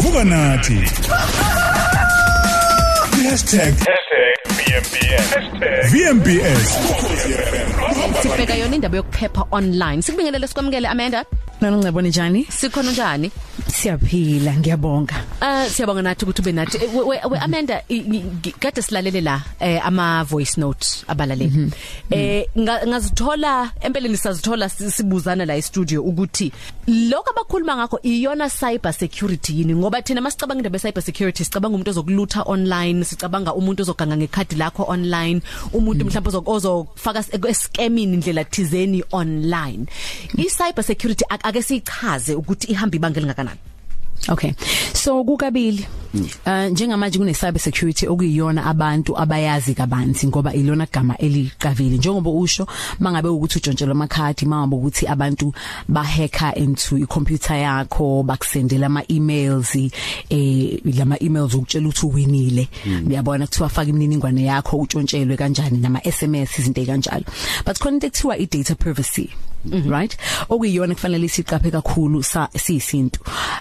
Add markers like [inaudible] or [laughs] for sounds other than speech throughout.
vuka nathi. #VMBS sibheka yona indaba yokuphepha online. Sikubingelele sikwamukele Amanda. Nanongcebo njani? sikhona njani? Siyaphila, ngiyabonga. Uh siyabonga nathi ukuthi ube nathi. Eh, we, we, we Amanda i- i- kade silalele la eh, ama voice note abalaleli. Eh nga- ngazithola empeleni sazithola si- sibuzana la e studio ukuthi lokho abakhuluma ngakho iyona cyber security yini? Ngoba thina masicabanga indaba ye cyber security sicabanga umuntu ozokulutha online sicabanga umuntu ozoganga ngekhadi lakho online umuntu mhlawumbe ozok- ozofaka escamming indlela thizeni online. I cyber security ak- ake sichaze ukuthi ihamba ibanga lingakanani Okay. So kukabili. Uh njengamanje kune cyber security okuyiyona abantu abayazi kabanzi ngoba ilona gama eliqavile. Njengoba usho mangabe ukuthi ujontshela amakhadi mangabe ukuthi abantu ba hacker into icomputer yakho bakusendela ama emails eh lama emails ukutshela ukuthi uwinile. Uyabona kuthiwa faka imininingwane yakho utshontshelwe kanjani nama SMS izinto ekanjalo but khona into ekuthiwa i data privacy. Mm -hmm. right? Okuyiyona kufanele siqaphe kakhulu sa siyisintu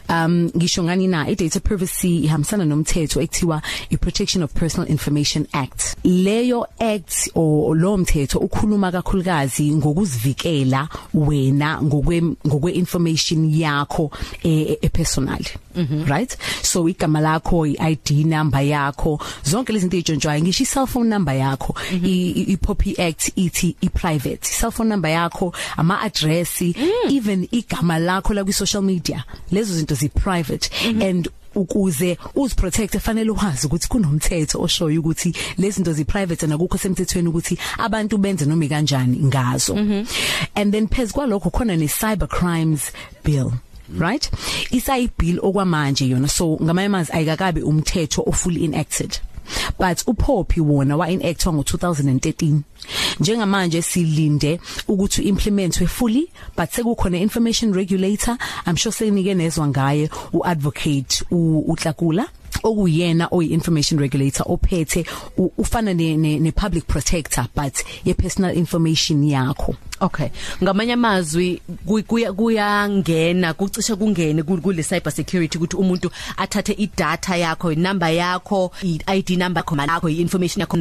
um ngisho ngani na? I data privacy ihambisana nomthetho ekuthiwa i protection of personal information act. Leyo act o lo mthetho ukhuluma kakhulukazi ngokuzivikela wena ngokwe ngokwe information yakho e, e personal. Mm -hmm. right? So igama lakho i ID number yakho zonke lezi zinto ezijontshwayo ngisho i cell phone number yakho. Mm -hmm. i, i Poppy Act ithi i private cell phone number yakho ama address mm. even igama lakho la ku social media lezo zinto zi private mm -hmm. and ukuze uziprotect fanele uwazi ukuthi kunomthetho oshoyo ukuthi lezi zinto zi private nakukho semthethweni ukuthi abantu benze noma kanjani ngazo mm -hmm. and then phezu kwalokho khona ne cyber crimes bill right isayi bill okwamanje yona so ngamanye amazwi ayikakabe umthetho o fully enacted but uPoppy wona wa enactwa ngo2013 njengamanje silinde ukuthi implementwe fully but sekukhona information regulator i'm sure senike nezwa ngaye uadvocate uhlakula okuyena oyi information regulator ophethe ufana ne, ne, ne public protector but ye personal information yakho. Okay. Ngamanye amazwi kuyangena kucishe kungene kule cyber security ukuthi umuntu athathe idata yakho inumber yakho iID number yakho yakho information yakho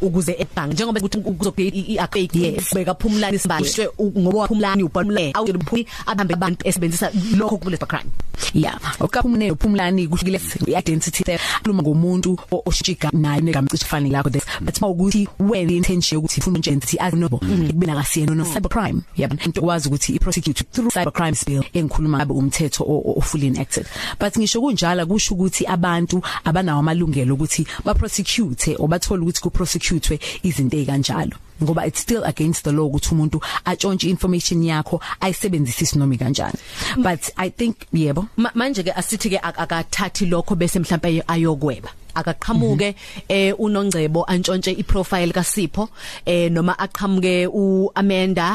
ukuze ebhank njengoba ukuthi kuzobhe iaccount beka phumlani sibashwe ngoba waphumlani ubhalule awuphumi abahambe abantu esebenzisa lokho kule crime. Yeah okaphumune uphumlani kuhlile identity theft luma ngomuntu oshiga naye negama cishe fanele lakho this. But mawukuthi when the intention ukuthi ufuna identity as nobo kubena kasiyena no cyber crime yabona into kwazi ukuthi i prosecute through cyber crimes bill engikhuluma ngabe umthetho o fully enacted. But ngisho kunjalo kusho ukuthi abantu abanawo amalungelo ukuthi ba prosecute obathola ukuthi ku prosecute izinto ezikanjalo ngoba it's still against the law ukuthi umuntu atshontshe information yakho ayisebenzisise noma kanjani but i think yebo? Manje ke asithi ke akathathi lokho bese mhlawumbe ayokweba. Akaqhamuke eh unongcebo antshontshe iprofile kaSipho eh noma aqhamuke uAmanda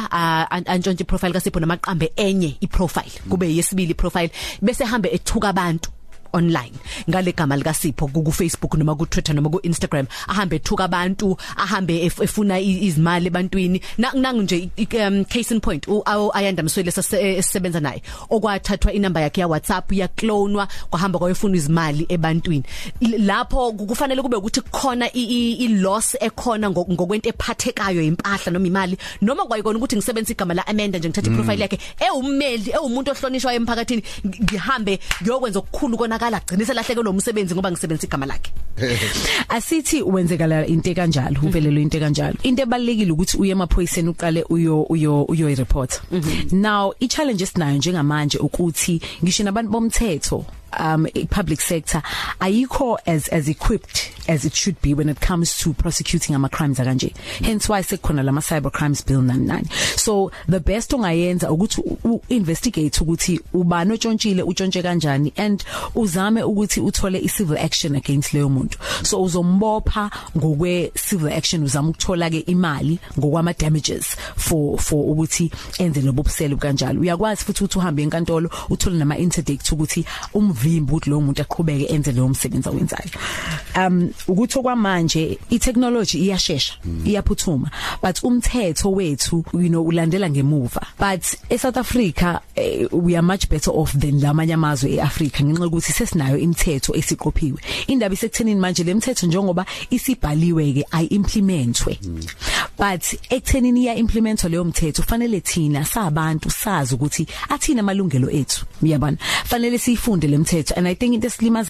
antshontshe iprofile kaSipho noma aqambe enye iprofile kube yesibili iprofile bese hambe ethuka abantu. Online. Ngale gama lika Sipho ku Facebook noma ku Twitter noma ku Instagram ahambe ethuka abantu ahambe efuna izimali ebantwini. Nangu nje um, case in point ayanda mswele sisebenza naye. Okwathathwa inamba yakhe ya WhatsApp ya clonwa kwahamba kwayefuna izimali ebantwini. Lapho kufanele kube ukuthi khona i loss ekhona ngokwento ephathekayo impahla noma imali noma kwayikona ukuthi ngisebenzisa igama la Amanda nje ngithatha iprofile yakhe ewummeli ewumuntu ohlonishwa emphakathini ngihambe ngiyokwenza okukhulu kona konakala gcina selahlekelwe umsebenzi ngoba ngisebenzisa igama lakhe. [laughs] Asithi wenzekala into kanjalo uvelelwe into kanjalo into ebalekile ukuthi uye emaphoyiseni uqale uyo uyo uyo report now i challenge esinayo njengamanje ukuthi ngisho nabantu bomthetho um public sector ayikho as as equipped as it should be when it comes to prosecuting ama crimes akanje. Hence why sekukhona lama cyber crimes bill 99 so the best ongayenza ukuthi investigate ukuthi ubani otshontshile utshontshe kanjani and uzame ukuthi uthole i civil action against leyo muntu. So uzombopha ngokwe civil action uzama ukuthola ke imali ngokwama damages for for ukuthi enze lobo buselo kanjalo uyakwazi futhi ukuthi uhambe enkantolo uthole nama interdict ukuthi um ukumvimba ukuthi lo muntu aqhubeke enze leyo msebenzi awenzayo. Um ukuthi okwamanje i-technology iyashesha iyaphuthuma but umthetho wethu you know ulandela ngemuva. But eSouth Africa eh, we are much better off than lamanye amazwe eAfrica ngenxa ukuthi sesinayo imithetho esiqophiwe. Indaba isekuthenini manje lemithetho njengoba isibhaliwe ke ayiimplementwe but ekuthenini iya implementwa leyo mthetho fanele thina sabantu sazi ukuthi athina amalungelo ethu uyabona? Fanele siyifunde lemithetho and i think into esilimaza